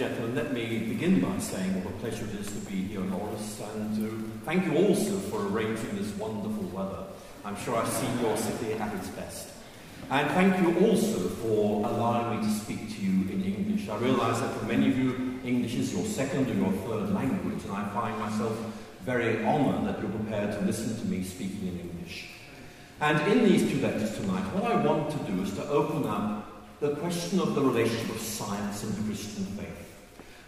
gentlemen, let me begin by saying what a pleasure it is to be here in Oris and to thank you also for arranging this wonderful weather. I'm sure I've seen your city at its best. And thank you also for allowing me to speak to you in English. I realize that for many of you, English is your second or your third language, and I find myself very honored that you're prepared to listen to me speaking in English. And in these two lectures tonight, what I want to do is to open up the question of the relationship of science and the Christian faith.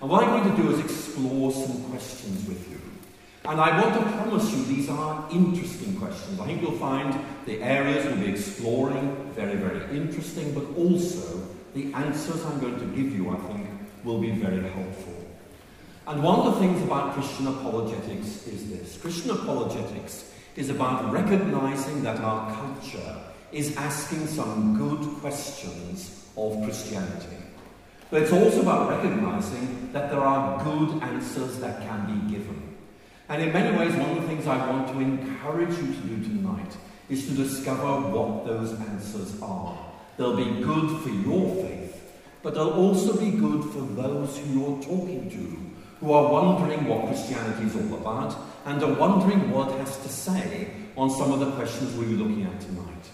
And what I'm going to do is explore some questions with you. And I want to promise you these are interesting questions. I think you'll find the areas we'll be exploring very, very interesting, but also the answers I'm going to give you, I think, will be very helpful. And one of the things about Christian apologetics is this Christian apologetics is about recognizing that our culture is asking some good questions of Christianity. But it's also about recognizing that there are good answers that can be given. And in many ways, one of the things I want to encourage you to do tonight is to discover what those answers are. They'll be good for your faith, but they'll also be good for those who you're talking to, who are wondering what Christianity is all about and are wondering what it has to say on some of the questions we'll be looking at tonight.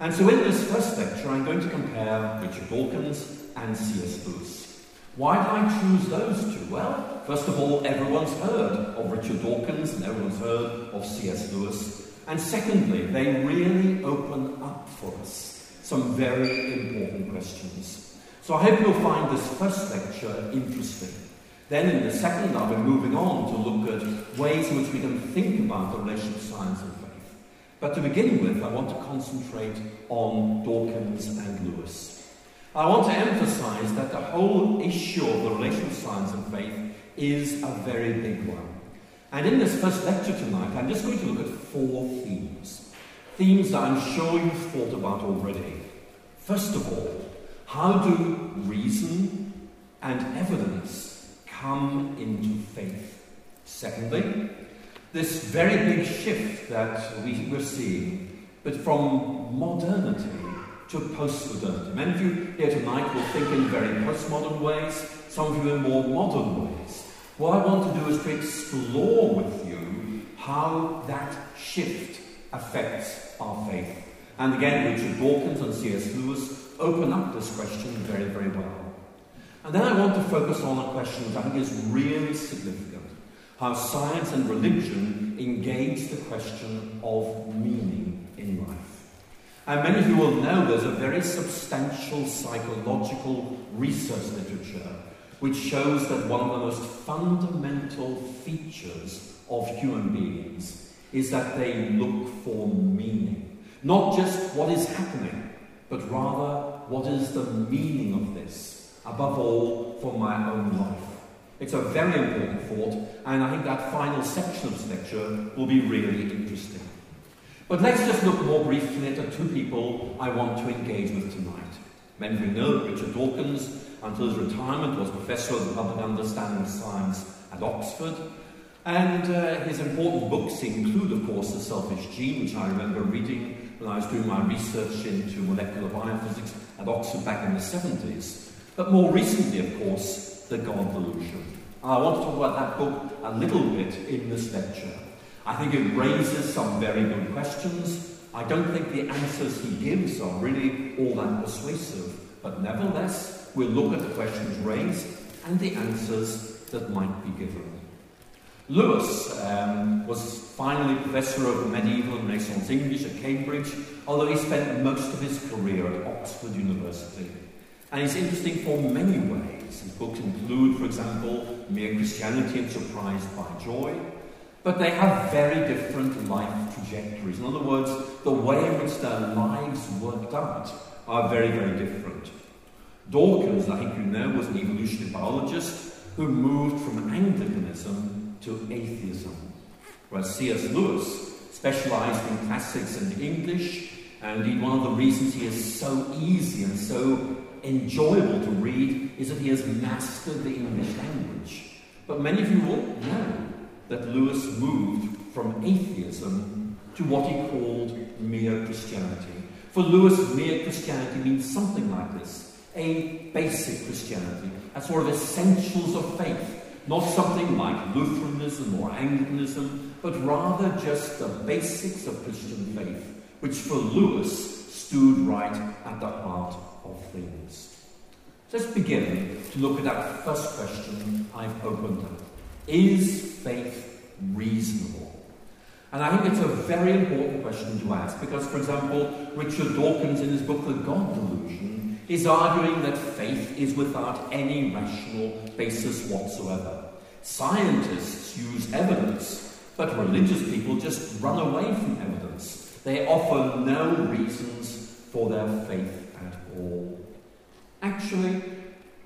And so in this first lecture, I'm going to compare Richard Dawkins and C.S. Lewis. Why did I choose those two? Well, first of all, everyone's heard of Richard Dawkins and everyone's heard of C.S. Lewis. And secondly, they really open up for us some very important questions. So I hope you'll find this first lecture interesting. Then in the second, I'll be moving on to look at ways in which we can think about the relationship of science and faith. but to begin with, I want to concentrate on Dawkins and Lewis. I want to emphasize that the whole issue of the relation of science and faith is a very big one. And in this first lecture tonight, I'm just going to look at four themes. Themes that I'm sure you've thought about already. First of all, how do reason and evidence come into faith? Secondly, this very big shift that we, we're seeing, but from modernity to post-modernity. Many of you here tonight will think in very postmodern ways, some of you in more modern ways. What I want to do is to explore with you how that shift affects our faith. And again, Richard Dawkins and C.S. Lewis open up this question very, very well. And then I want to focus on a question that I think is really significant how science and religion engage the question of meaning. And many of you will know there's a very substantial psychological research literature which shows that one of the most fundamental features of human beings is that they look for meaning. Not just what is happening, but rather what is the meaning of this, above all for my own life. It's a very important thought, and I think that final section of this lecture will be really interesting. But let's just look more briefly at the two people I want to engage with tonight. Many of you know Richard Dawkins, until his retirement, was Professor of the Public Understanding Science at Oxford. And uh, his important books include, of course, The Selfish Gene, which I remember reading when I was doing my research into molecular biophysics at Oxford back in the 70s. But more recently, of course, the God Delusion. I want to talk about that book a little bit in this lecture. I think it raises some very good questions. I don't think the answers he gives are really all that persuasive, but nevertheless, we'll look at the questions raised and the answers that might be given. Lewis um, was finally professor of medieval and Renaissance English at Cambridge, although he spent most of his career at Oxford University. And he's interesting for many ways. His books include, for example, Mere Christianity and Surprised by Joy. But they have very different life trajectories. In other words, the way in which their lives worked out are very, very different. Dawkins, I think you know, was an evolutionary biologist who moved from Anglicanism to atheism, whereas C.S. Lewis specialized in classics and English, and indeed one of the reasons he is so easy and so enjoyable to read is that he has mastered the English language. But many of you will know that Lewis moved from atheism to what he called mere Christianity. For Lewis, mere Christianity means something like this a basic Christianity, a sort of essentials of faith. Not something like Lutheranism or Anglicanism, but rather just the basics of Christian faith, which for Lewis stood right at the heart of things. Let's begin to look at that first question I've opened up. Is faith reasonable? And I think it's a very important question to ask because, for example, Richard Dawkins in his book The God Delusion is arguing that faith is without any rational basis whatsoever. Scientists use evidence, but religious people just run away from evidence. They offer no reasons for their faith at all. Actually,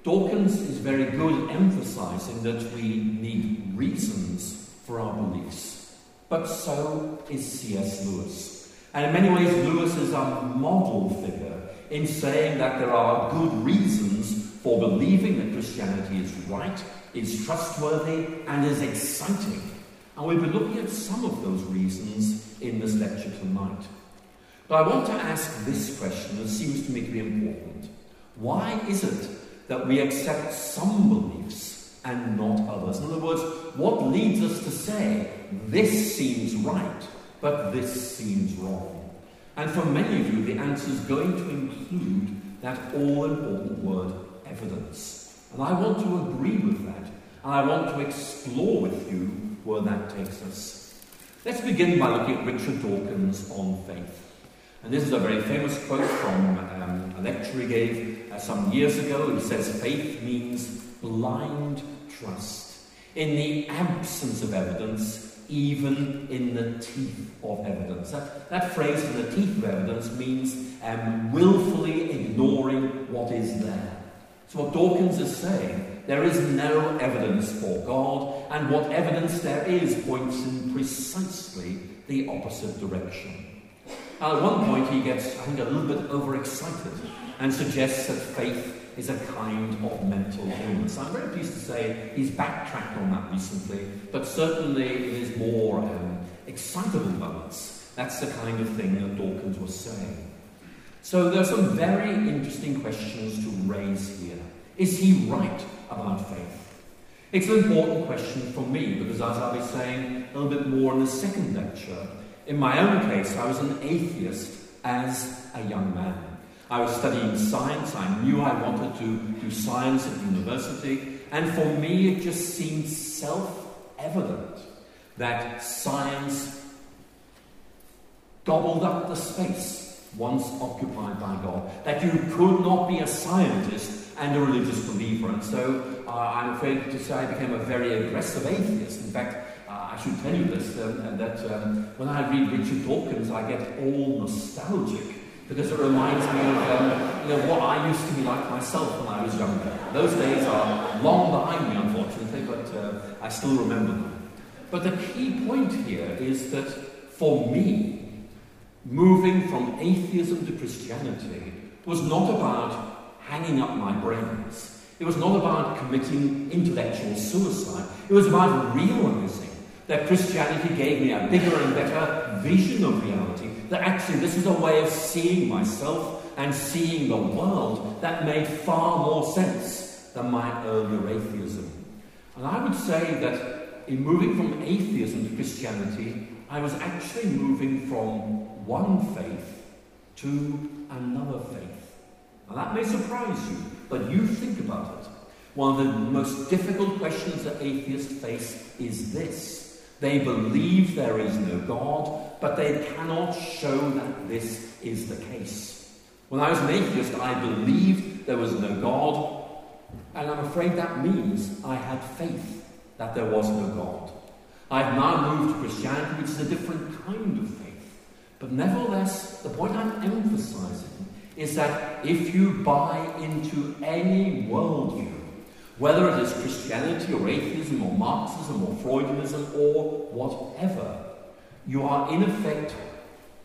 Dawkins is very good emphasizing that we need reasons for our beliefs. But so is C.S. Lewis. And in many ways, Lewis is a model figure in saying that there are good reasons for believing that Christianity is right, is trustworthy, and is exciting. And we'll be looking at some of those reasons in this lecture tonight. But I want to ask this question that seems to me to be important. Why is it that we accept some beliefs and not others? In other words, what leads us to say, this seems right, but this seems wrong? And for many of you, the answer is going to include that all important word, evidence. And I want to agree with that, and I want to explore with you where that takes us. Let's begin by looking at Richard Dawkins on faith. And this is a very famous quote from um, a lecture he gave some years ago. He says, Faith means blind trust. In the absence of evidence, even in the teeth of evidence. That, that phrase, in the teeth of evidence, means um, willfully ignoring what is there. So, what Dawkins is saying, there is no evidence for God, and what evidence there is points in precisely the opposite direction. Now, at one point, he gets, I think, a little bit overexcited and suggests that faith is a kind of mental illness. I'm very pleased to say he's backtracked on that recently, but certainly in his more um, excitable moments, that's the kind of thing that Dawkins was saying. So there are some very interesting questions to raise here. Is he right about faith? It's an important question for me because, as I'll be saying a little bit more in the second lecture, in my own case, I was an atheist as a young man. I was studying science. I knew I wanted to do science at university. And for me, it just seemed self evident that science gobbled up the space once occupied by God. That you could not be a scientist and a religious believer. And so uh, I'm afraid to say I became a very aggressive atheist. In fact, uh, I should tell you this, um, that um, when I read Richard Dawkins, I get all nostalgic because it reminds me of um, you know, what I used to be like myself when I was younger. Those days are long behind me, unfortunately, but uh, I still remember them. But the key point here is that for me, moving from atheism to Christianity was not about hanging up my brains. It was not about committing intellectual suicide. It was about realizing that Christianity gave me a bigger and better vision of reality. That actually this is a way of seeing myself and seeing the world that made far more sense than my earlier atheism. And I would say that in moving from atheism to Christianity, I was actually moving from one faith to another faith. Now that may surprise you, but you think about it. One of the most difficult questions that atheists face is this they believe there is no God, but they cannot show that this is the case. When I was an atheist, I believed there was no God, and I'm afraid that means I had faith that there was no God. I've now moved to Christianity, which is a different kind of faith. But nevertheless, the point I'm emphasizing is that if you buy into any worldview, whether it is Christianity or atheism or Marxism or Freudianism or whatever, you are in effect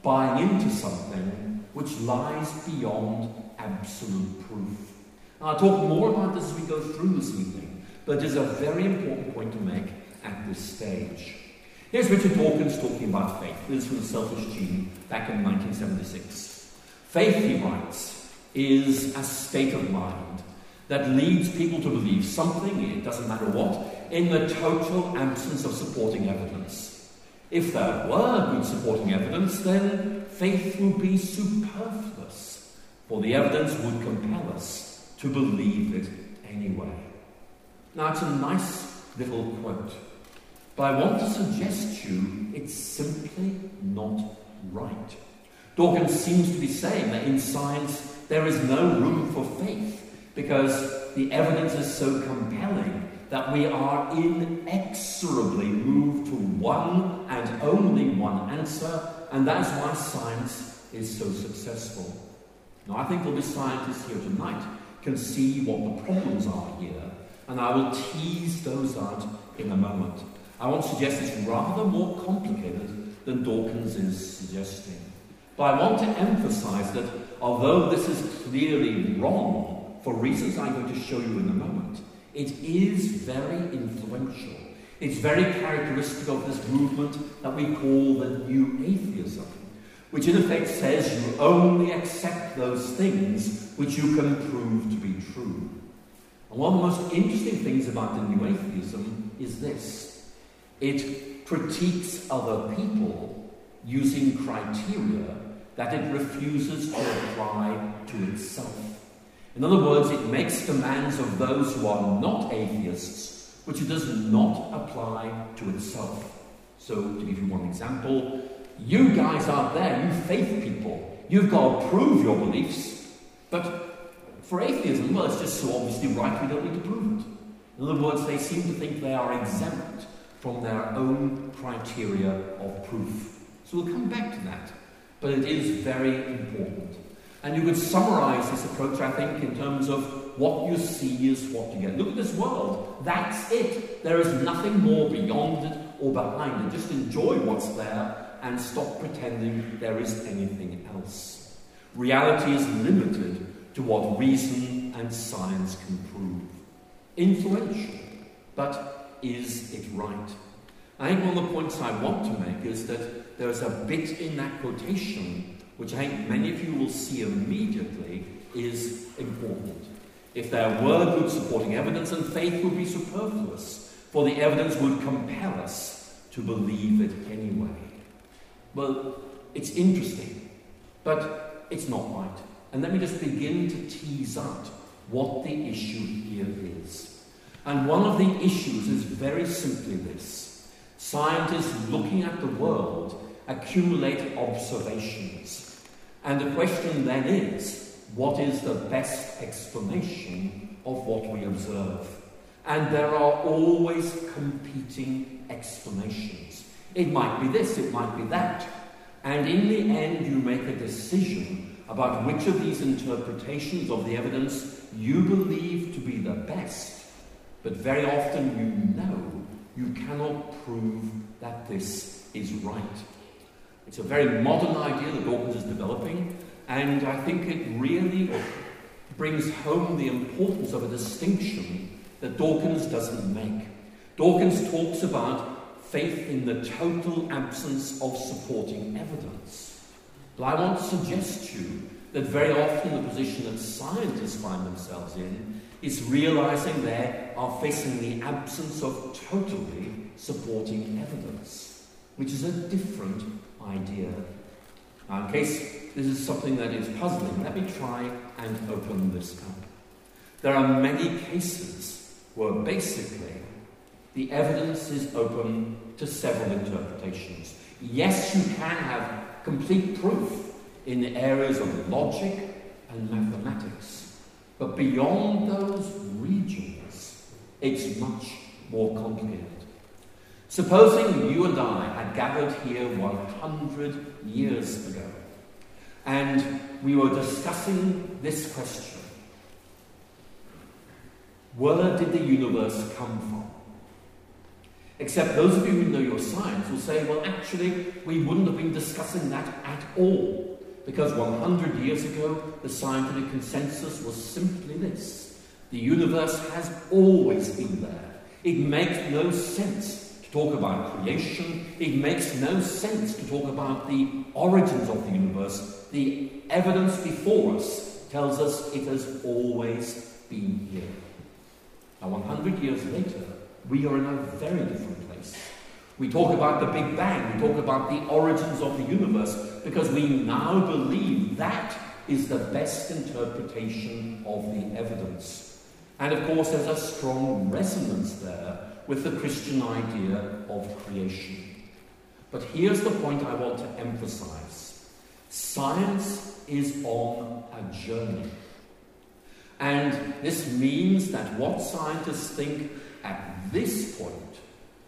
buying into something which lies beyond absolute proof. And I'll talk more about this as we go through this evening, but it is a very important point to make at this stage. Here's Richard Dawkins talking about faith. This is from The Selfish Gene back in 1976. Faith, he writes, is a state of mind that leads people to believe something, it doesn't matter what, in the total absence of supporting evidence. If there were good supporting evidence, then faith would be superfluous, for the evidence would compel us to believe it anyway. Now, it's a nice little quote, but I want to suggest to you it's simply not right. Dawkins seems to be saying that in science there is no room for faith because the evidence is so compelling that we are inexorably moved to one and only one answer, and that's why science is so successful. Now, I think there'll be scientists here tonight can see what the problems are here, and I will tease those out in a moment. I want to suggest it's rather more complicated than Dawkins is suggesting. But I want to emphasize that although this is clearly wrong, for reasons I'm going to show you in a moment, it is very influential. It's very characteristic of this movement that we call the New Atheism, which in effect says you only accept those things which you can prove to be true. And one of the most interesting things about the New Atheism is this it critiques other people using criteria that it refuses to apply to itself. In other words, it makes demands of those who are not atheists, which it does not apply to itself. So, to give you one example, you guys out there, you faith people, you've got to prove your beliefs, but for atheism, well, it's just so obviously right we don't need to prove it. In other words, they seem to think they are exempt from their own criteria of proof. So we'll come back to that but it is very important. And you could summarize this approach, I think, in terms of what you see is what you get. Look at this world. That's it. There is nothing more beyond it or behind it. Just enjoy what's there and stop pretending there is anything else. Reality is limited to what reason and science can prove. Influential, but is it right? I think one of the points I want to make is that there's a bit in that quotation which I think many of you will see immediately is important. If there were good supporting evidence, and faith would be superfluous, for the evidence would compel us to believe it anyway. Well, it's interesting, but it's not right. And let me just begin to tease out what the issue here is. And one of the issues is very simply this scientists looking at the world accumulate observations. And the question then is what is the best explanation of what we observe? And there are always competing explanations. It might be this, it might be that. And in the end, you make a decision about which of these interpretations of the evidence you believe to be the best. But very often you know you cannot prove that this is right. It's a very modern idea that Dawkins is developing, and I think it really brings home the importance of a distinction that Dawkins doesn't make. Dawkins talks about faith in the total absence of supporting evidence. But I want to suggest to you that very often the position that scientists find themselves in is realizing they are facing the absence of totally supporting evidence, which is a different idea. Now, in case this is something that is puzzling, let me try and open this up. There are many cases where basically the evidence is open to several interpretations. Yes, you can have complete proof in the areas of logic and mathematics, but beyond those regions, it's much more complicated. Supposing you and I had gathered here 100 years ago and we were discussing this question Where did the universe come from? Except those of you who know your science will say, well, actually, we wouldn't have been discussing that at all. Because 100 years ago, the scientific consensus was simply this the universe has always been there. It makes no sense talk about creation. It makes no sense to talk about the origins of the universe. The evidence before us tells us it has always been here. Now, 100 years later, we are in a very different place. We talk about the Big Bang, we talk about the origins of the universe, because we now believe that is the best interpretation of the evidence. And of course, there's a strong resonance there with the Christian idea of creation. But here's the point I want to emphasize science is on a journey. And this means that what scientists think at this point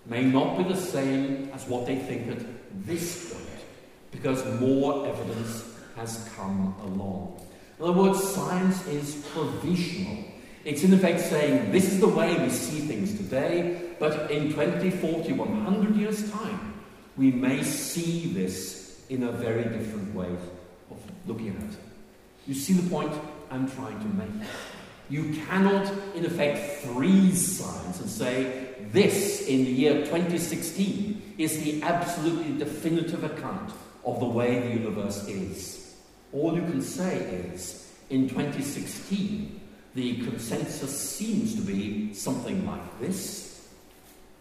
may not be the same as what they think at this point, because more evidence has come along. In other words, science is provisional. It's in effect saying this is the way we see things today, but in 20, 40, 100 years' time, we may see this in a very different way of looking at it. You see the point I'm trying to make? You cannot, in effect, freeze science and say, this in the year 2016 is the absolutely definitive account of the way the universe is. All you can say is, in 2016, the consensus seems to be something like this,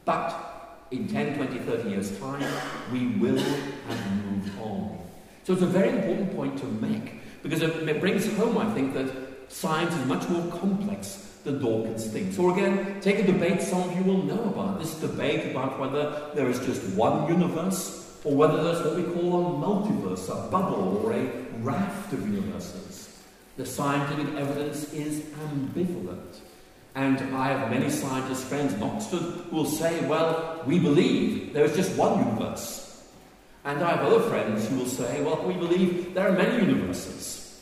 but in 10, 20, 30 years' time, we will have moved on. So it's a very important point to make because it brings home, I think, that science is much more complex than Dawkins thinks. Or again, take a debate some of you will know about this debate about whether there is just one universe or whether there's what we call a multiverse, a bubble, or a raft of universes. The scientific evidence is ambivalent. And I have many scientist friends in Oxford who will say, well, we believe there is just one universe. And I have other friends who will say, well, we believe there are many universes.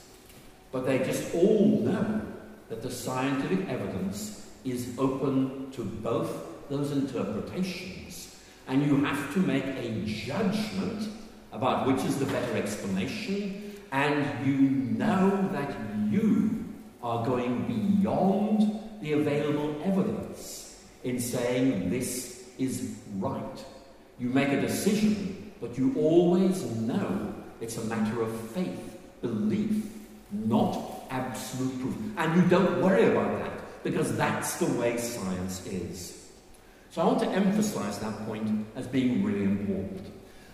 But they just all know that the scientific evidence is open to both those interpretations. And you have to make a judgment about which is the better explanation, and you know that you are going beyond the available evidence in saying this is right. You make a decision, but you always know it's a matter of faith, belief, not absolute proof. And you don't worry about that because that's the way science is. So I want to emphasize that point as being really important.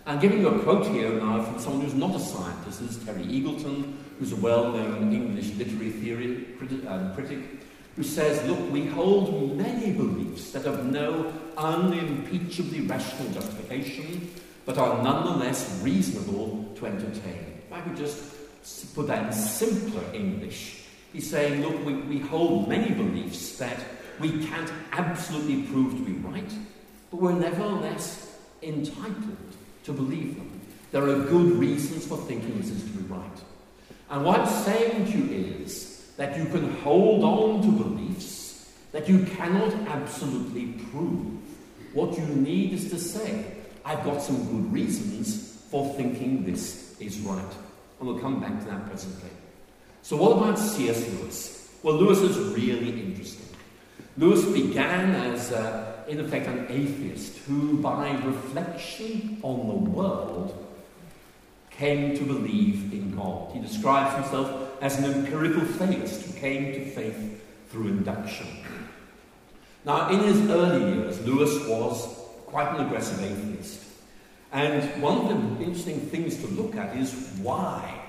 I'm giving you a quote here now from someone who's not a scientist. This is Terry Eagleton, who's a well-known English literary theory um, critic, who says, look, we hold many beliefs that have no unimpeachably rational justification, but are nonetheless reasonable to entertain. If I could just put that in simpler English, he's saying, look, we, we hold many beliefs that we can't absolutely prove to be right, but we're nevertheless entitled to believe them. There are good reasons for thinking this is to be right. And what I'm saying to you is that you can hold on to beliefs that you cannot absolutely prove. What you need is to say, I've got some good reasons for thinking this is right. And we'll come back to that presently. So, what about C.S. Lewis? Well, Lewis is really interesting. Lewis began as, uh, in effect, an atheist who, by reflection on the world, came to believe in God. He describes himself as an empirical theist who came to faith through induction. Now, in his early years, Lewis was quite an aggressive atheist. And one of the interesting things to look at is why.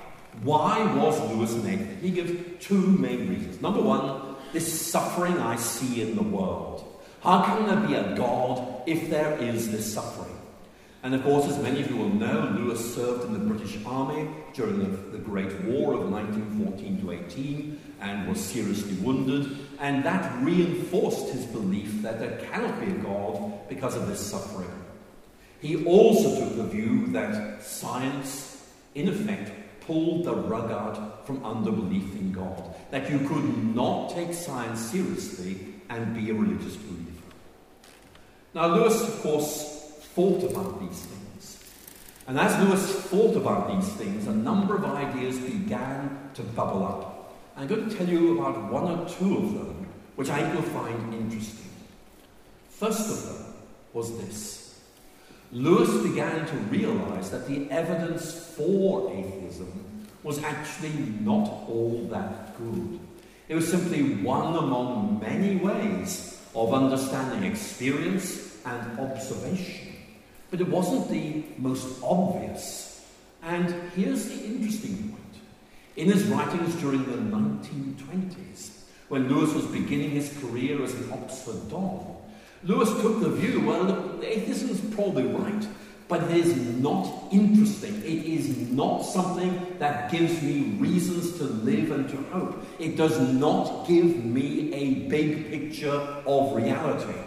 Why was Lewis an atheist? He gives two main reasons. Number one, this suffering I see in the world. How can there be a God if there is this suffering? And of course, as many of you will know, Lewis served in the British Army during the, the Great War of 1914 to 18 and was seriously wounded. And that reinforced his belief that there cannot be a God because of this suffering. He also took the view that science, in effect, pulled the rug out from under belief in God, that you could not take science seriously and be a religious believer. Now, Lewis, of course, thought about these things. And as Lewis thought about these things, a number of ideas began to bubble up. I'm going to tell you about one or two of them, which I you'll find interesting. First of them was this Lewis began to realize that the evidence for atheism was actually not all that good. It was simply one among many ways of understanding experience and observation. But it wasn't the most obvious. And here's the interesting point. In his writings during the 1920s, when Lewis was beginning his career as an Oxford Don, Lewis took the view well, atheism is probably right, but it is not interesting. It is not something that gives me reasons to live and to hope. It does not give me a big picture of reality.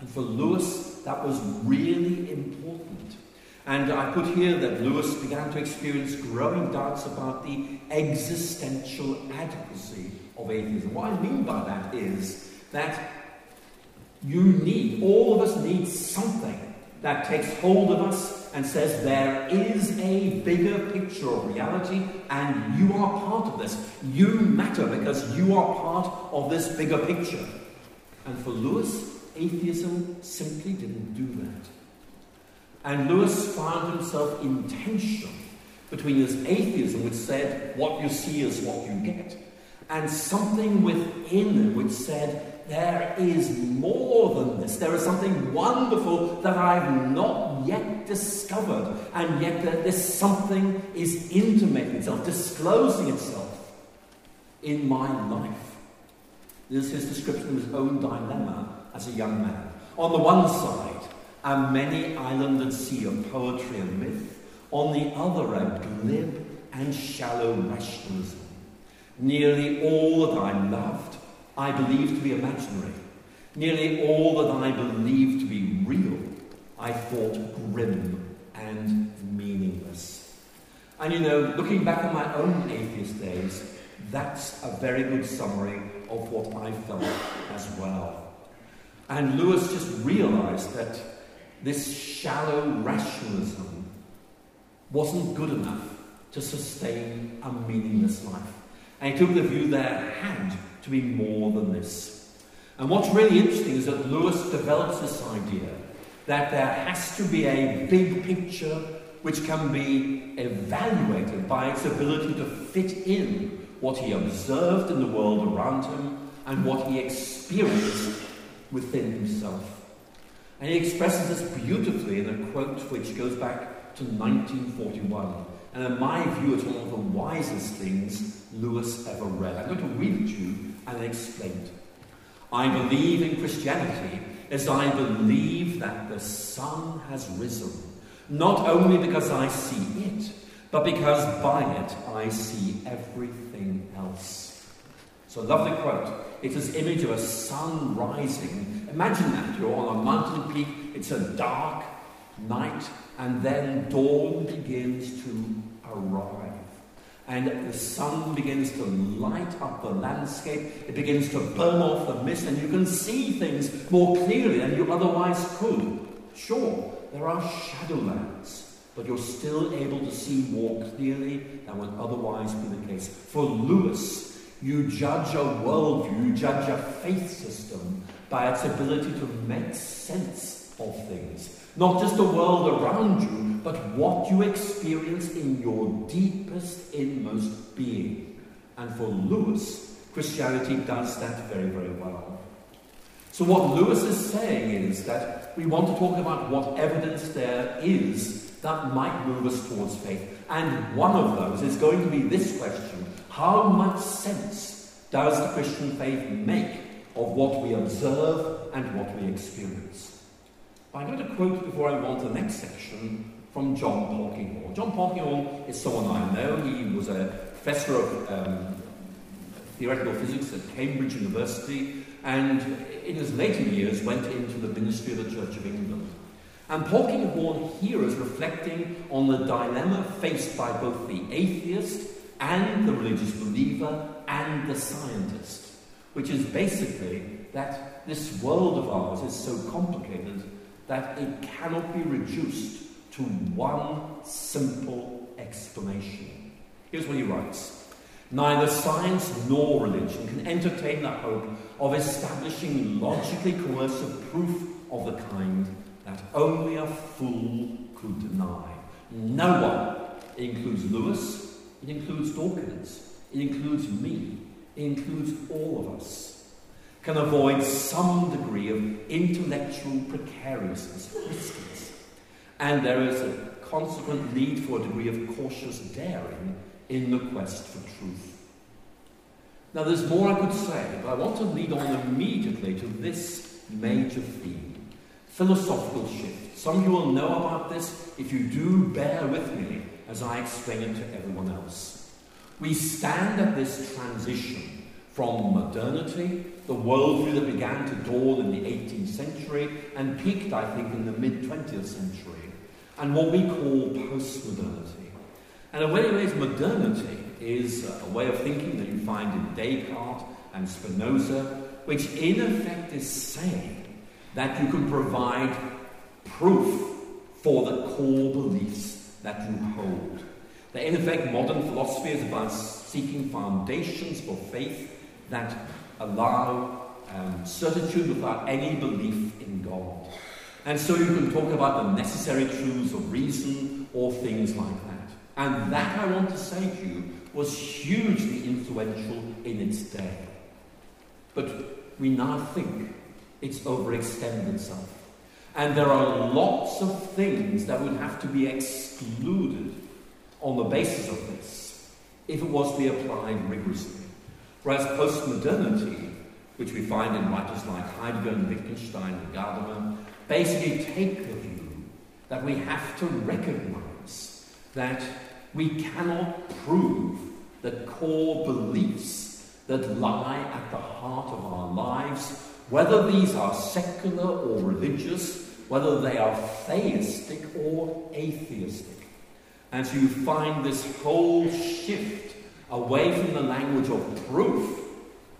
And for Lewis, that was really important. And I put here that Lewis began to experience growing doubts about the existential adequacy of atheism. What I mean by that is that you need, all of us need something that takes hold of us and says there is a bigger picture of reality and you are part of this. You matter because you are part of this bigger picture. And for Lewis, atheism simply didn't do that. And Lewis found himself in tension between his atheism, which said, what you see is what you get, and something within him which said, there is more than this. There is something wonderful that I've not yet discovered, and yet that this something is intimating itself, disclosing itself in my life. This is his description of his own dilemma as a young man. On the one side, a many islanded sea of poetry and myth, on the other, a glib and shallow rationalism. Nearly all that I loved, I believed to be imaginary. Nearly all that I believed to be real, I thought grim and meaningless. And you know, looking back on my own atheist days, that's a very good summary of what I felt as well. And Lewis just realized that this shallow rationalism wasn't good enough to sustain a meaningless life. And he took the view there had to be more than this. And what's really interesting is that Lewis develops this idea that there has to be a big picture which can be evaluated by its ability to fit in what he observed in the world around him and what he experienced within himself. And he expresses this beautifully in a quote which goes back to 1941. And in my view, it's one of the wisest things Lewis ever read. I'm going to read it to you and explain it. I believe in Christianity as I believe that the sun has risen, not only because I see it, but because by it I see everything else. So, lovely quote. It's this image of a sun rising. Imagine that. You're on a mountain peak, it's a dark night, and then dawn begins to arrive. And the sun begins to light up the landscape, it begins to burn off the mist, and you can see things more clearly than you otherwise could. Sure, there are shadowlands, but you're still able to see more clearly than would otherwise be the case. For Lewis, you judge a worldview, you judge a faith system by its ability to make sense of things. Not just the world around you, but what you experience in your deepest, inmost being. And for Lewis, Christianity does that very, very well. So, what Lewis is saying is that we want to talk about what evidence there is that might move us towards faith. And one of those is going to be this question how much sense does the Christian faith make of what we observe and what we experience? I'm going to quote before I go on to the next section from John Polkinghorne. John Polkinghorne is someone I know. He was a professor of um, theoretical physics at Cambridge University and in his later years went into the ministry of the Church of England. And Polkinghorne here is reflecting on the dilemma faced by both the atheist and the religious believer and the scientist, which is basically that this world of ours is so complicated that it cannot be reduced to one simple explanation. Here's what he writes Neither science nor religion can entertain the hope of establishing logically coercive proof of the kind that only a fool could deny. No one, includes Lewis, It includes Dawkins. It includes me. It includes all of us. Can avoid some degree of intellectual precariousness Christians. And there is a consequent need for a degree of cautious daring in the quest for truth. Now, there's more I could say, but I want to lead on immediately to this major theme philosophical shift. Some of you will know about this. If you do, bear with me as I explain it to everyone else. We stand at this transition from modernity, the worldview that began to dawn in the 18th century and peaked, I think, in the mid 20th century, and what we call postmodernity. And in many ways, modernity is a way of thinking that you find in Descartes and Spinoza, which in effect is saying that you can provide proof for the core beliefs that you hold. That in effect, modern philosophy is about seeking foundations for faith that allow um, certitude without any belief in God. And so you can talk about the necessary truths of reason or things like that. And that, I want to say to you, was hugely influential in its day. But we now think it's overextended itself. And there are lots of things that would have to be excluded on the basis of this if it was to be applied rigorously. Whereas postmodernity, which we find in writers like Heidegger and Wittgenstein and Gadamer, basically take the view that we have to recognize that we cannot prove the core beliefs that lie at the heart of our lives whether these are secular or religious, whether they are theistic or atheistic. And so you find this whole shift away from the language of proof,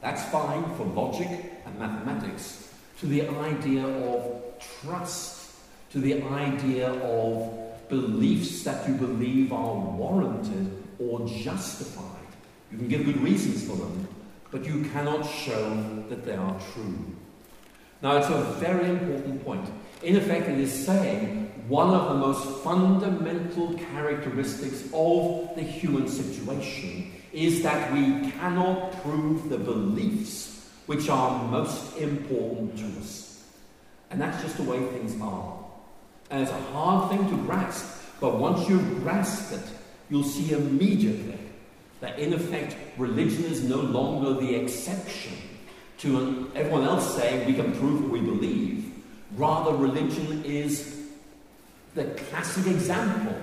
that's fine for logic and mathematics, to the idea of trust, to the idea of beliefs that you believe are warranted or justified. You can give good reasons for them, but you cannot show that they are true. Now, it's a very important point. In effect, it is saying one of the most fundamental characteristics of the human situation is that we cannot prove the beliefs which are most important to us. And that's just the way things are. And it's a hard thing to grasp, but once you grasp it, you'll see immediately that in effect religion is no longer the exception to everyone else saying we can prove what we believe. Rather, religion is the classic example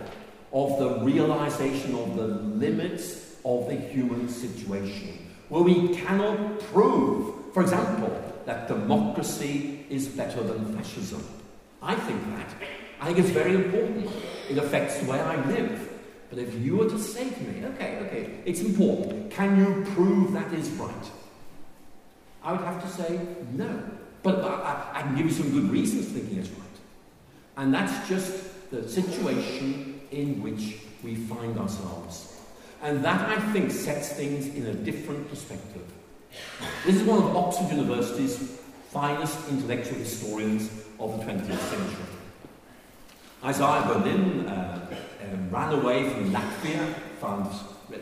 of the realization of the limits of the human situation, where we cannot prove, for example, that democracy is better than fascism. I think that. I think it's very important. It affects the way I live. But if you were to say to me, okay, okay, it's important, can you prove that is right? I would have to say no. But, I, I, can give you some good reasons for thinking it's right. And that's just the situation in which we find ourselves. And that, I think, sets things in a different perspective. This is one of Oxford University's finest intellectual historians of the 20th century. Isaiah Berlin uh, uh, ran away from Latvia, found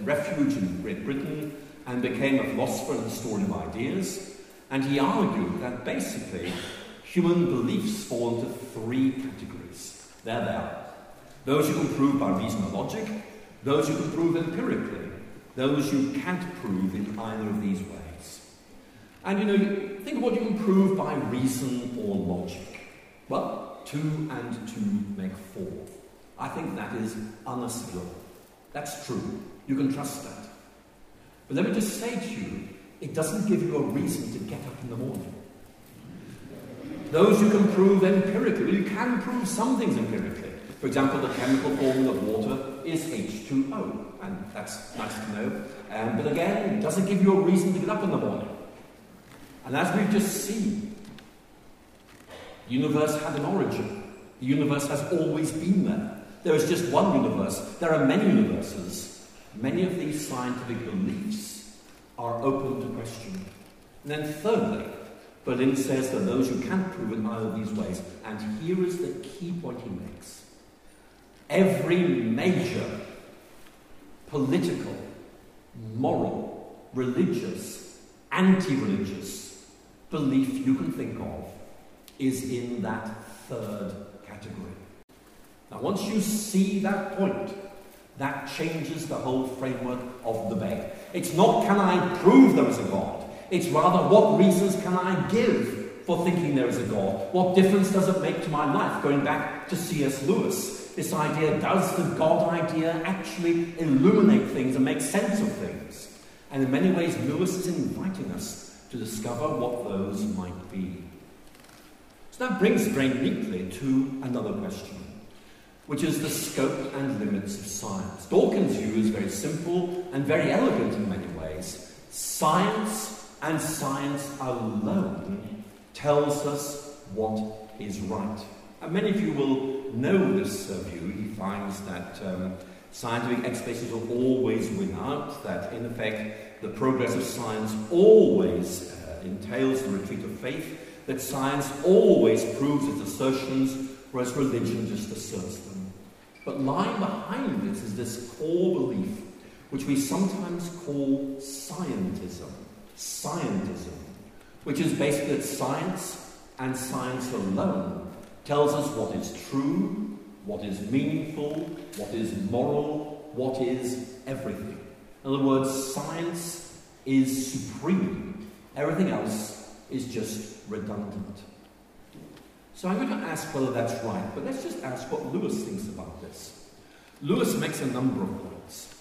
refuge in Great Britain, and became a philosopher and historian of ideas. And he argued that basically human beliefs fall into three categories. There they are. Those you can prove by reason or logic, those you can prove empirically, those you can't prove in either of these ways. And you know, think of what you can prove by reason or logic. Well, two and two make four. I think that is unassailable. That's true. You can trust that. But let me just say to you, it doesn't give you a reason to get up in the morning. Those you can prove empirically, you can prove some things empirically. For example, the chemical formula of water is H2O, and that's nice to know. Um, but again, it doesn't give you a reason to get up in the morning. And as we've just seen, the universe had an origin. The universe has always been there. There is just one universe. There are many universes. Many of these scientific beliefs are open to question. And then, thirdly, Berlin says that those who can't prove in either of these ways, and here is the key point he makes every major political, moral, religious, anti religious belief you can think of is in that third category. Now, once you see that point, that changes the whole framework of the debate. It's not can I prove there is a God, it's rather what reasons can I give for thinking there is a God? What difference does it make to my life? Going back to C.S. Lewis, this idea does the God idea actually illuminate things and make sense of things? And in many ways, Lewis is inviting us to discover what those might be. So that brings very neatly to another question, which is the scope and limits of science. Dawkins' view is very simple and very elegant in many ways. Science and science alone tells us what is right. And many of you will know this uh, view. He finds that um, scientific explanations will always win out, that in effect the progress of science always uh, entails the retreat of faith, that science always proves its assertions, whereas religion just asserts them. But lying behind this is this core belief, which we sometimes call scientism. Scientism, which is basically that science and science alone tells us what is true, what is meaningful, what is moral, what is everything. In other words, science is supreme. Everything else is just redundant. So I'm going to ask whether that's right, but let's just ask what Lewis thinks about this. Lewis makes a number of points.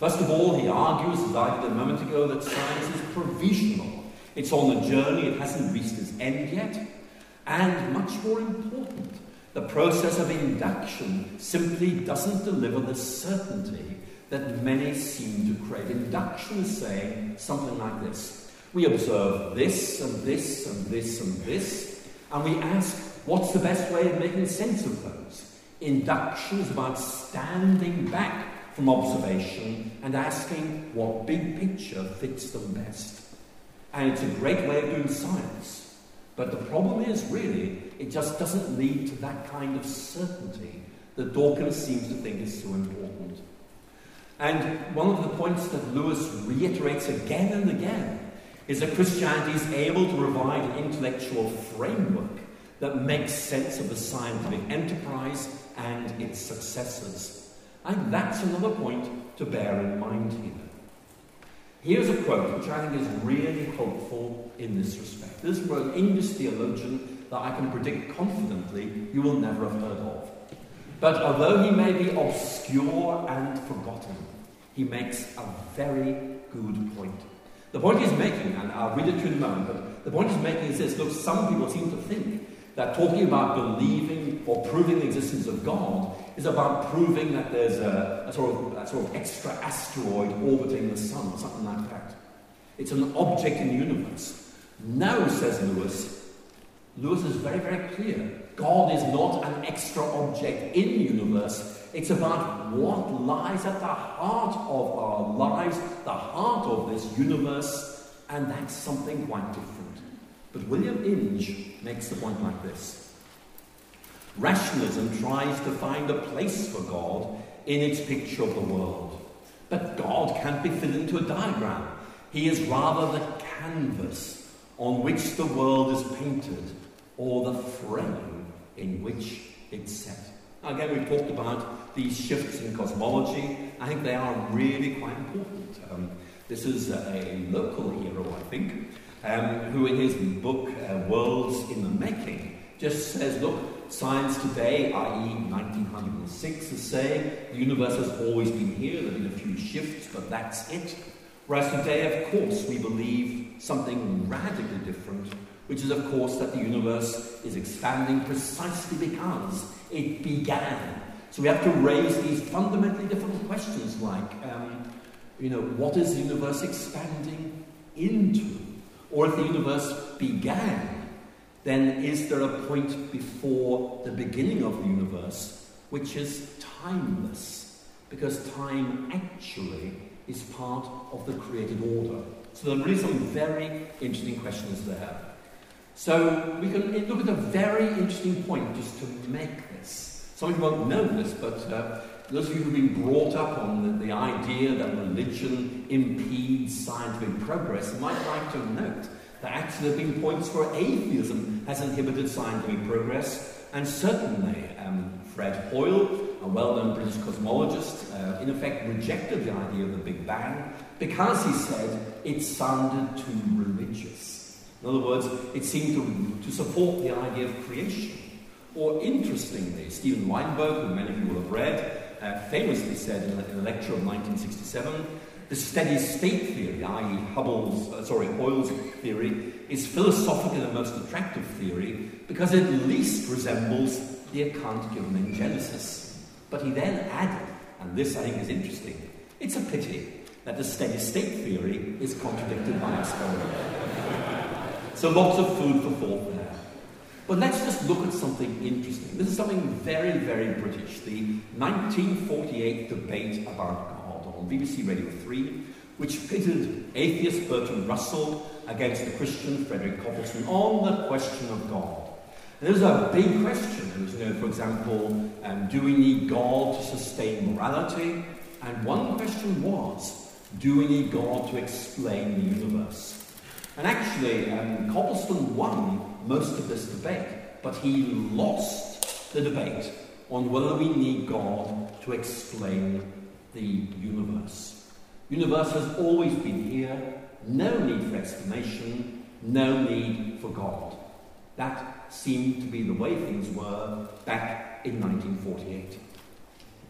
First of all, he argues, as I did a moment ago, that science is provisional. It's on a journey, it hasn't reached its end yet. And much more important, the process of induction simply doesn't deliver the certainty that many seem to crave. Induction is saying something like this we observe this and this and this and this, and we ask what's the best way of making sense of those. Induction is about standing back from observation and asking what big picture fits them best. And it's a great way of doing science. But the problem is, really, it just doesn't lead to that kind of certainty that Dawkins seems to think is so important. And one of the points that Lewis reiterates again and again is that Christianity is able to provide an intellectual framework that makes sense of the scientific enterprise and its successors. And that's another point to bear in mind here. Here's a quote which I think is really hopeful in this respect. This is from an English theologian that I can predict confidently you will never have heard of. But although he may be obscure and forgotten, he makes a very good point. The point he's making, and I'll read it to you in a moment, but the point he's making is this look, some people seem to think that talking about believing or proving the existence of God is about proving that there's a, a, sort, of, a sort of extra asteroid orbiting the sun, or something like that. It's an object in the universe. No, says Lewis. Lewis is very, very clear. God is not an extra object in the universe. It's about what lies at the heart of our lives, the heart of this universe, and that's something quite different. But William Inge makes the point like this Rationalism tries to find a place for God in its picture of the world. But God can't be fitted into a diagram. He is rather the canvas on which the world is painted, or the frame in which it's set. Again, we've talked about these shifts in cosmology. I think they are really quite important. Um, this is a local hero, I think, um, who in his book, uh, Worlds in the Making, just says, look, science today, i.e. 1906, is saying the universe has always been here, there have been a few shifts, but that's it. Whereas today, of course, we believe something radically different, which is, of course, that the universe is expanding precisely because it began. So we have to raise these fundamentally different questions like, um, you know, what is the universe expanding into? Or if the universe began, then is there a point before the beginning of the universe which is timeless? Because time actually is part of the created order. So there are really some very interesting questions there. So we can look at a very interesting point just to make this. Some of you won't know this, but uh, those of you who've been brought up on the, the idea that religion impedes scientific progress might like to note that actually there have been points where atheism has inhibited scientific progress, and certainly um, Fred Hoyle, a well known British cosmologist, uh, in effect rejected the idea of the Big Bang because he said it sounded too religious. In other words, it seemed to, to support the idea of creation. Or interestingly, Steven Weinberg, who many of you will have read, uh, famously said in a, lecture of 1967 the steady state theory, i.e., Hubble's, uh, sorry, Hoyle's theory, is philosophically the most attractive theory because it least resembles the account given in Genesis. But he then added, and this I think is interesting, it's a pity that the steady state theory is contradicted by experiment. so lots of food for thought there. But let's just look at something interesting. This is something very, very British. The 1948 debate about God on BBC Radio 3, which pitted atheist Bertrand Russell against the Christian Frederick Copleston on the question of God. And there's a big question. There's, you know, for example, um, do we need God to sustain morality? And one question was, do we need God to explain the universe? And actually, um, Copleston won most of this debate, but he lost the debate on whether we need God to explain the universe. Universe has always been here, no need for explanation, no need for God. That seemed to be the way things were back in 1948.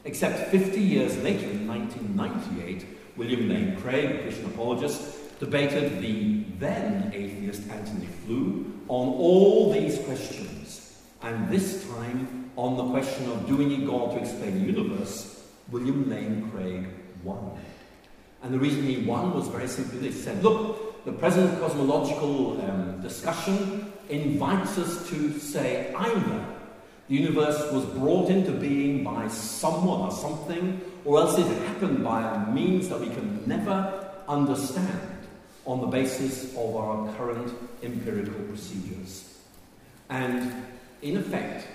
Except 50 years later, in 1998, William Lane Craig, a Christian apologist, debated the then atheist Antony Flew on all these questions, and this time on the question of do we need God to explain the universe, William Lane Craig won. And the reason he won was very simply this. He said, look, the present cosmological um, discussion invites us to say either the universe was brought into being by someone or something, or else it happened by a means that we can never understand on the basis of our current empirical procedures. And in effect,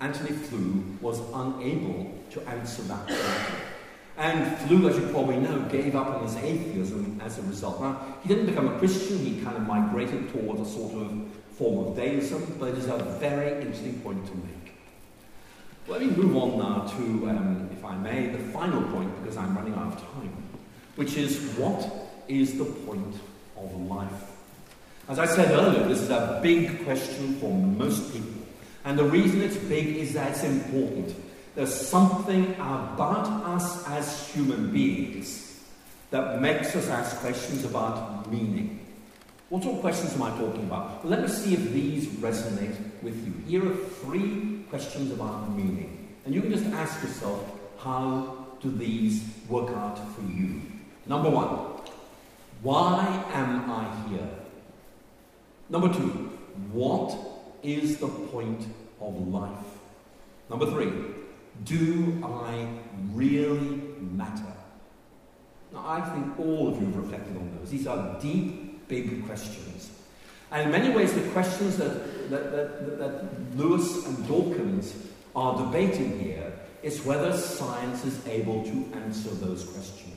Antony Flew was unable to answer that question. And Flew, as you probably know, gave up on his atheism as a result. Now, he didn't become a Christian, he kind of migrated towards a sort of form of deism, but it is a very interesting point to make. Let me move on now to, um, if I may, the final point, because I'm running out of time, which is what is the point of life? As I said earlier, this is a big question for most people. And the reason it's big is that it's important. There's something about us as human beings that makes us ask questions about meaning. What sort of questions am I talking about? Well, let me see if these resonate with you. Here are three questions about meaning. And you can just ask yourself, how do these work out for you? Number one, why am I here? Number two, what is the point of life? Number three, do I really matter? Now, I think all of you have reflected on those. These are deep, big questions. And in many ways, the questions that, that, that, that Lewis and Dawkins are debating here is whether science is able to answer those questions.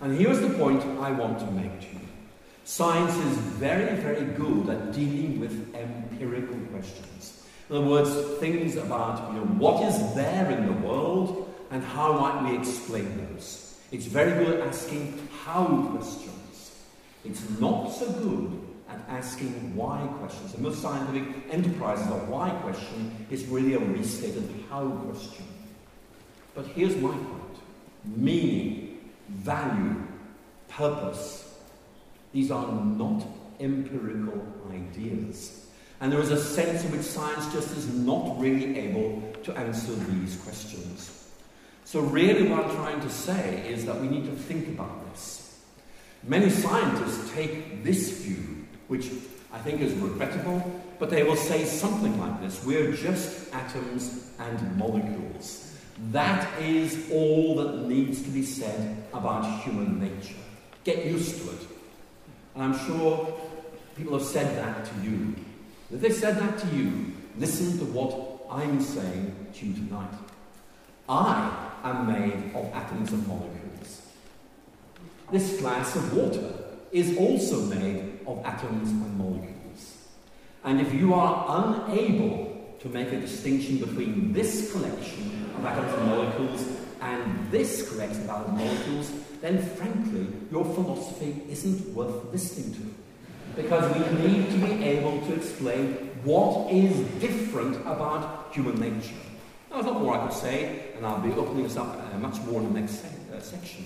And here's the point I want to make to you. Science is very, very good at dealing with empirical questions. In other words, things about you know, what is there in the world and how might we explain those. It's very good at asking how questions. It's not so good at asking why questions. And most scientific enterprises, a why question is really a restated how question. But here's my point meaning value, purpose. These are not empirical ideas. And there is a sense in which science just is not really able to answer these questions. So, really, what I'm trying to say is that we need to think about this. Many scientists take this view, which I think is regrettable, but they will say something like this We're just atoms and molecules. That is all that needs to be said about human nature. Get used to it. And I'm sure people have said that to you. If they said that to you, listen to what I'm saying to you tonight. I am made of atoms and molecules. This glass of water is also made of atoms and molecules. And if you are unable to make a distinction between this collection of atoms and molecules and this collection of atoms and molecules, then frankly, your philosophy isn't worth listening to. Because we need to be able to explain what is different about human nature. Now, there's a lot more I could say, and I'll be opening this up uh, much more in the next se- uh, section.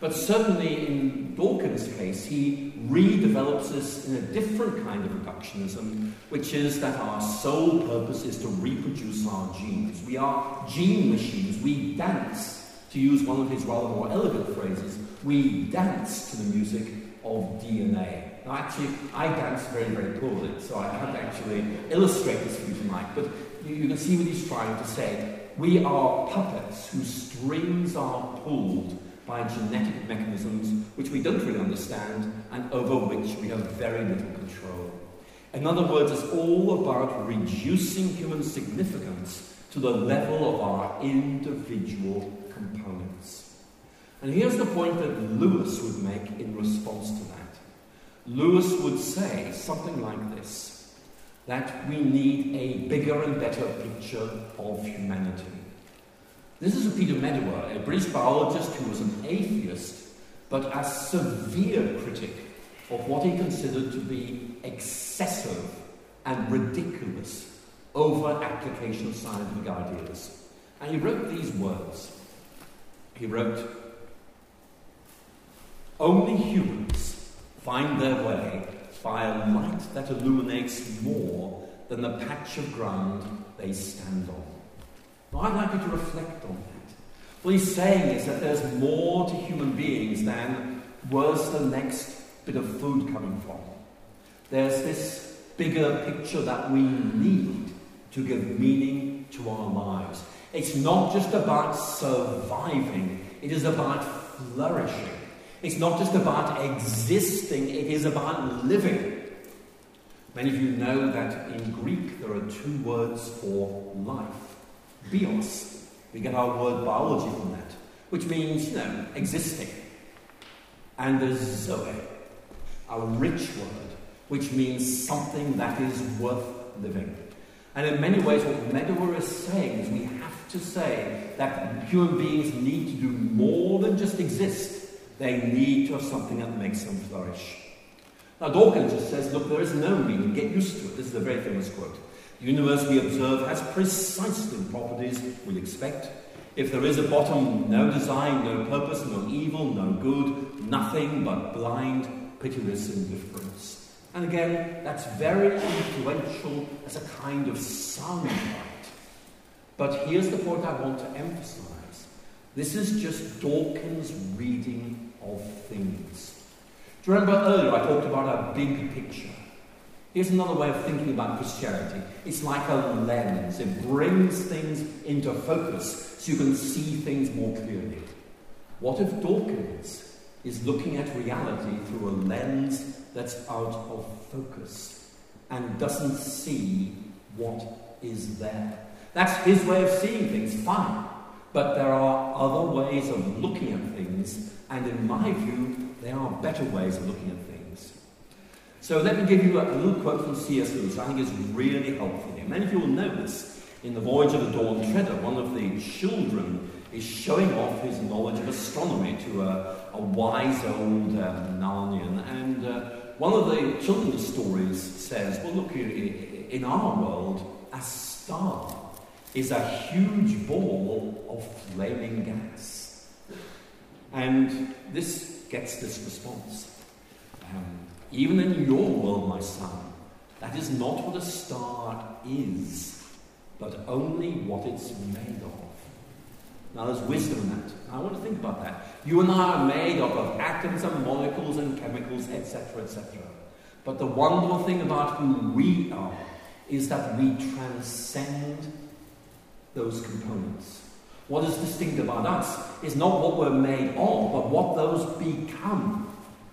But certainly in Dawkins' case, he redevelops this in a different kind of reductionism, which is that our sole purpose is to reproduce our genes. We are gene machines. We dance, to use one of his rather more elegant phrases, we dance to the music of DNA. Now, actually, I dance very, very poorly, so I can't actually illustrate this for you tonight, but you, you can see what he's trying to say. We are puppets whose strings are pulled by genetic mechanisms which we don't really understand and over which we have very little control. In other words, it's all about reducing human significance to the level of our individual components. And here's the point that Lewis would make in response to that. Lewis would say something like this that we need a bigger and better picture of humanity. This is a Peter Medawar, a British biologist who was an atheist, but a severe critic of what he considered to be excessive and ridiculous over application of scientific ideas. And he wrote these words. He wrote, Only humans find their way by a light that illuminates more than the patch of ground they stand on. Now, I'd like you to reflect on that. What he's saying is that there's more to human beings than where's the next bit of food coming from. There's this bigger picture that we need to give meaning to our lives. It's not just about surviving, it is about flourishing. It's not just about existing, it is about living. Many of you know that in Greek there are two words for life bios. We get our word biology from that, which means, you know, existing. And there's zoe, a rich word, which means something that is worth living. And in many ways, what Medawar is saying is we have to say that human beings need to do more than just exist. They need to have something that makes them flourish. Now, Dawkins just says, look, there is no meaning, get used to it. This is a very famous quote. Universe we observe has precisely the properties we expect. If there is a bottom, no design, no purpose, no evil, no good, nothing but blind, pitiless indifference. And again, that's very influential as a kind of soundbite. But here's the point I want to emphasize. This is just Dawkins' reading of things. Do you remember earlier I talked about a big picture? Here's another way of thinking about Christianity. It's like a lens. It brings things into focus so you can see things more clearly. What if Dawkins is looking at reality through a lens that's out of focus and doesn't see what is there? That's his way of seeing things, fine. But there are other ways of looking at things, and in my view, there are better ways of looking at things. So let me give you a, little quote from C.S. Lewis I think is really helpful here. Many of you will know this. In The Voyage of the Dawn Treader, one of the children is showing off his knowledge of astronomy to a, a wise old uh, Narnian. And uh, one of the children's stories says, well, look, in our world, a star is a huge ball of flaming gas. And this gets this response. Um, even in your world, my son, that is not what a star is, but only what it's made of. Now, there's wisdom in that. I want to think about that. You and I are made up of atoms and molecules and chemicals, etc., etc. But the wonderful thing about who we are is that we transcend those components. What is distinct about us is not what we're made of, but what those become.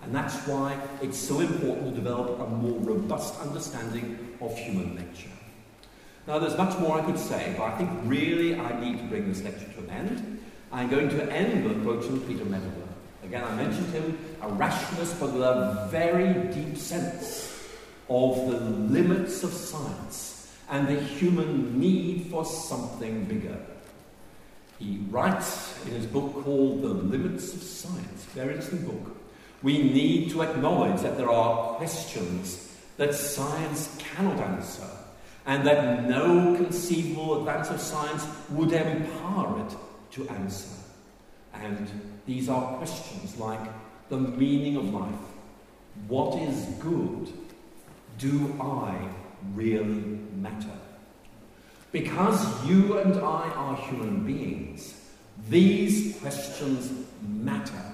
And that's why it's so important to develop a more robust understanding of human nature. Now, there's much more I could say, but I think really I need to bring this lecture to an end. I'm going to end with a quote from Peter Medawar. Again, I mentioned him, a rationalist, but with a very deep sense of the limits of science and the human need for something bigger. He writes in his book called The Limits of Science, very interesting book. We need to acknowledge that there are questions that science cannot answer, and that no conceivable advance of science would empower it to answer. And these are questions like the meaning of life. What is good? Do I really matter? Because you and I are human beings, these questions matter.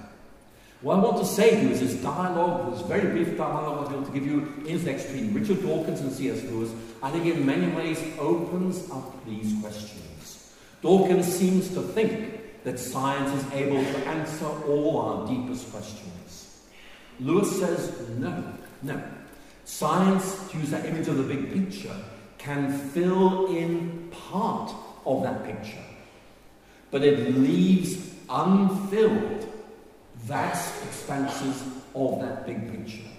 What I want to say to you is this dialogue, this very brief dialogue I was going to give you intellect between Richard Dawkins and C.S. Lewis, I think in many ways opens up these questions. Dawkins seems to think that science is able to answer all our deepest questions. Lewis says no, no. Science, to use that image of the big picture, can fill in part of that picture, but it leaves unfilled vast expanses of that big picture.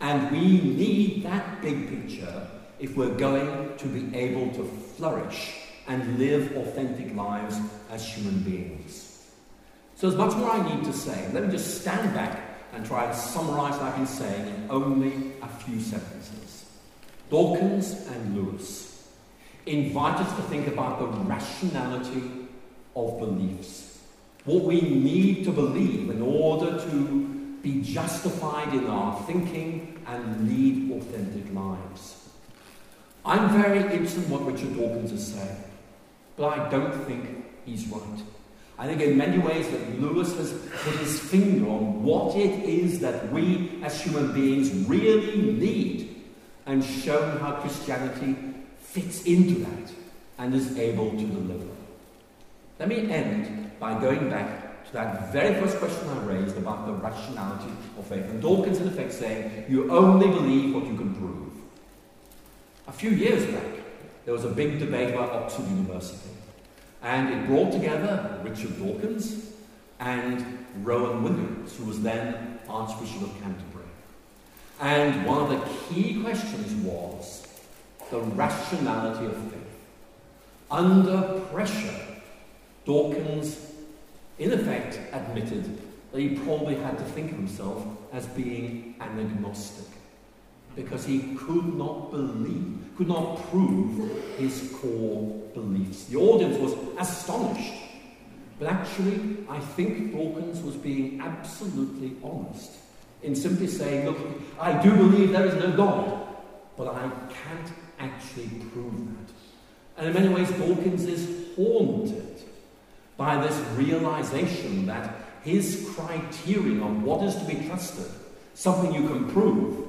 And we need that big picture if we're going to be able to flourish and live authentic lives as human beings. So there's much more I need to say. Let me just stand back and try and summarize what I've been saying in only a few sentences. Dawkins and Lewis invite us to think about the rationality of beliefs what we need to believe in order to be justified in our thinking and lead authentic lives. I'm very interested in what Richard Dawkins is saying, but I don't think he's right. I think in many ways that Lewis has put his finger on what it is that we as human beings really need and shown how Christianity fits into that and is able to deliver. Let me end by going back to that very first question I raised about the rationality of faith. And Dawkins, in effect, saying, you only believe what you can prove. A few years back, there was a big debate about Oxford University. And it brought together Richard Dawkins and Rowan Williams, who was then Archbishop of Canterbury. And one of the key questions was the rationality of faith. Under pressure, Dawkins in effect admitted that he probably had to think of himself as being an agnostic because he could not believe, could not prove his core beliefs. The audience was astonished. But actually, I think Dawkins was being absolutely honest in simply saying, Look, I do believe there is no God, but I can't actually prove that. And in many ways, Dawkins is haunted by this realization that his criterion of what is to be trusted, something you can prove,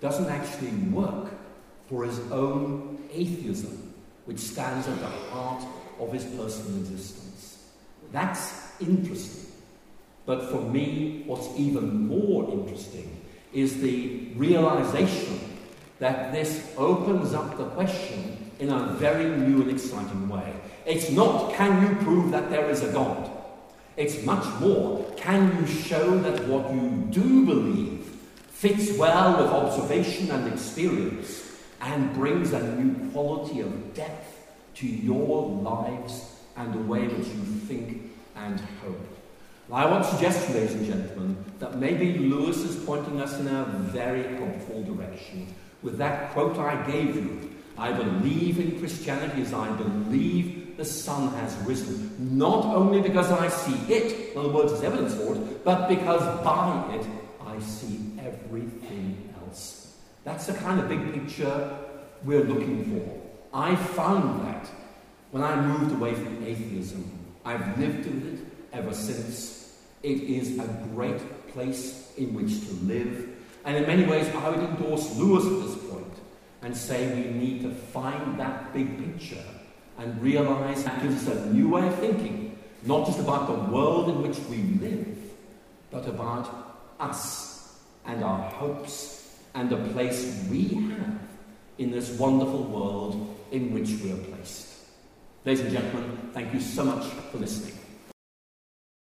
doesn't actually work for his own atheism, which stands at the heart of his personal existence. That's interesting. But for me, what's even more interesting is the realization that this opens up the question in a very new and exciting way. It's not, can you prove that there is a God? It's much more, can you show that what you do believe fits well with observation and experience and brings a new quality of depth to your lives and the way that you think and hope? I want to suggest, ladies and gentlemen, that maybe Lewis is pointing us in a very helpful direction with that quote I gave you. I believe in Christianity as I believe the sun has risen, not only because I see it, in other words, as evidence for it, but because by it I see everything else. That's the kind of big picture we're looking for. I found that when I moved away from atheism. I've lived with it ever since. It is a great place in which to live. And in many ways, I would endorse Lewis at this and say we need to find that big picture and realize that gives us a new way of thinking, not just about the world in which we live, but about us and our hopes and the place we have in this wonderful world in which we are placed. Ladies and gentlemen, thank you so much for listening.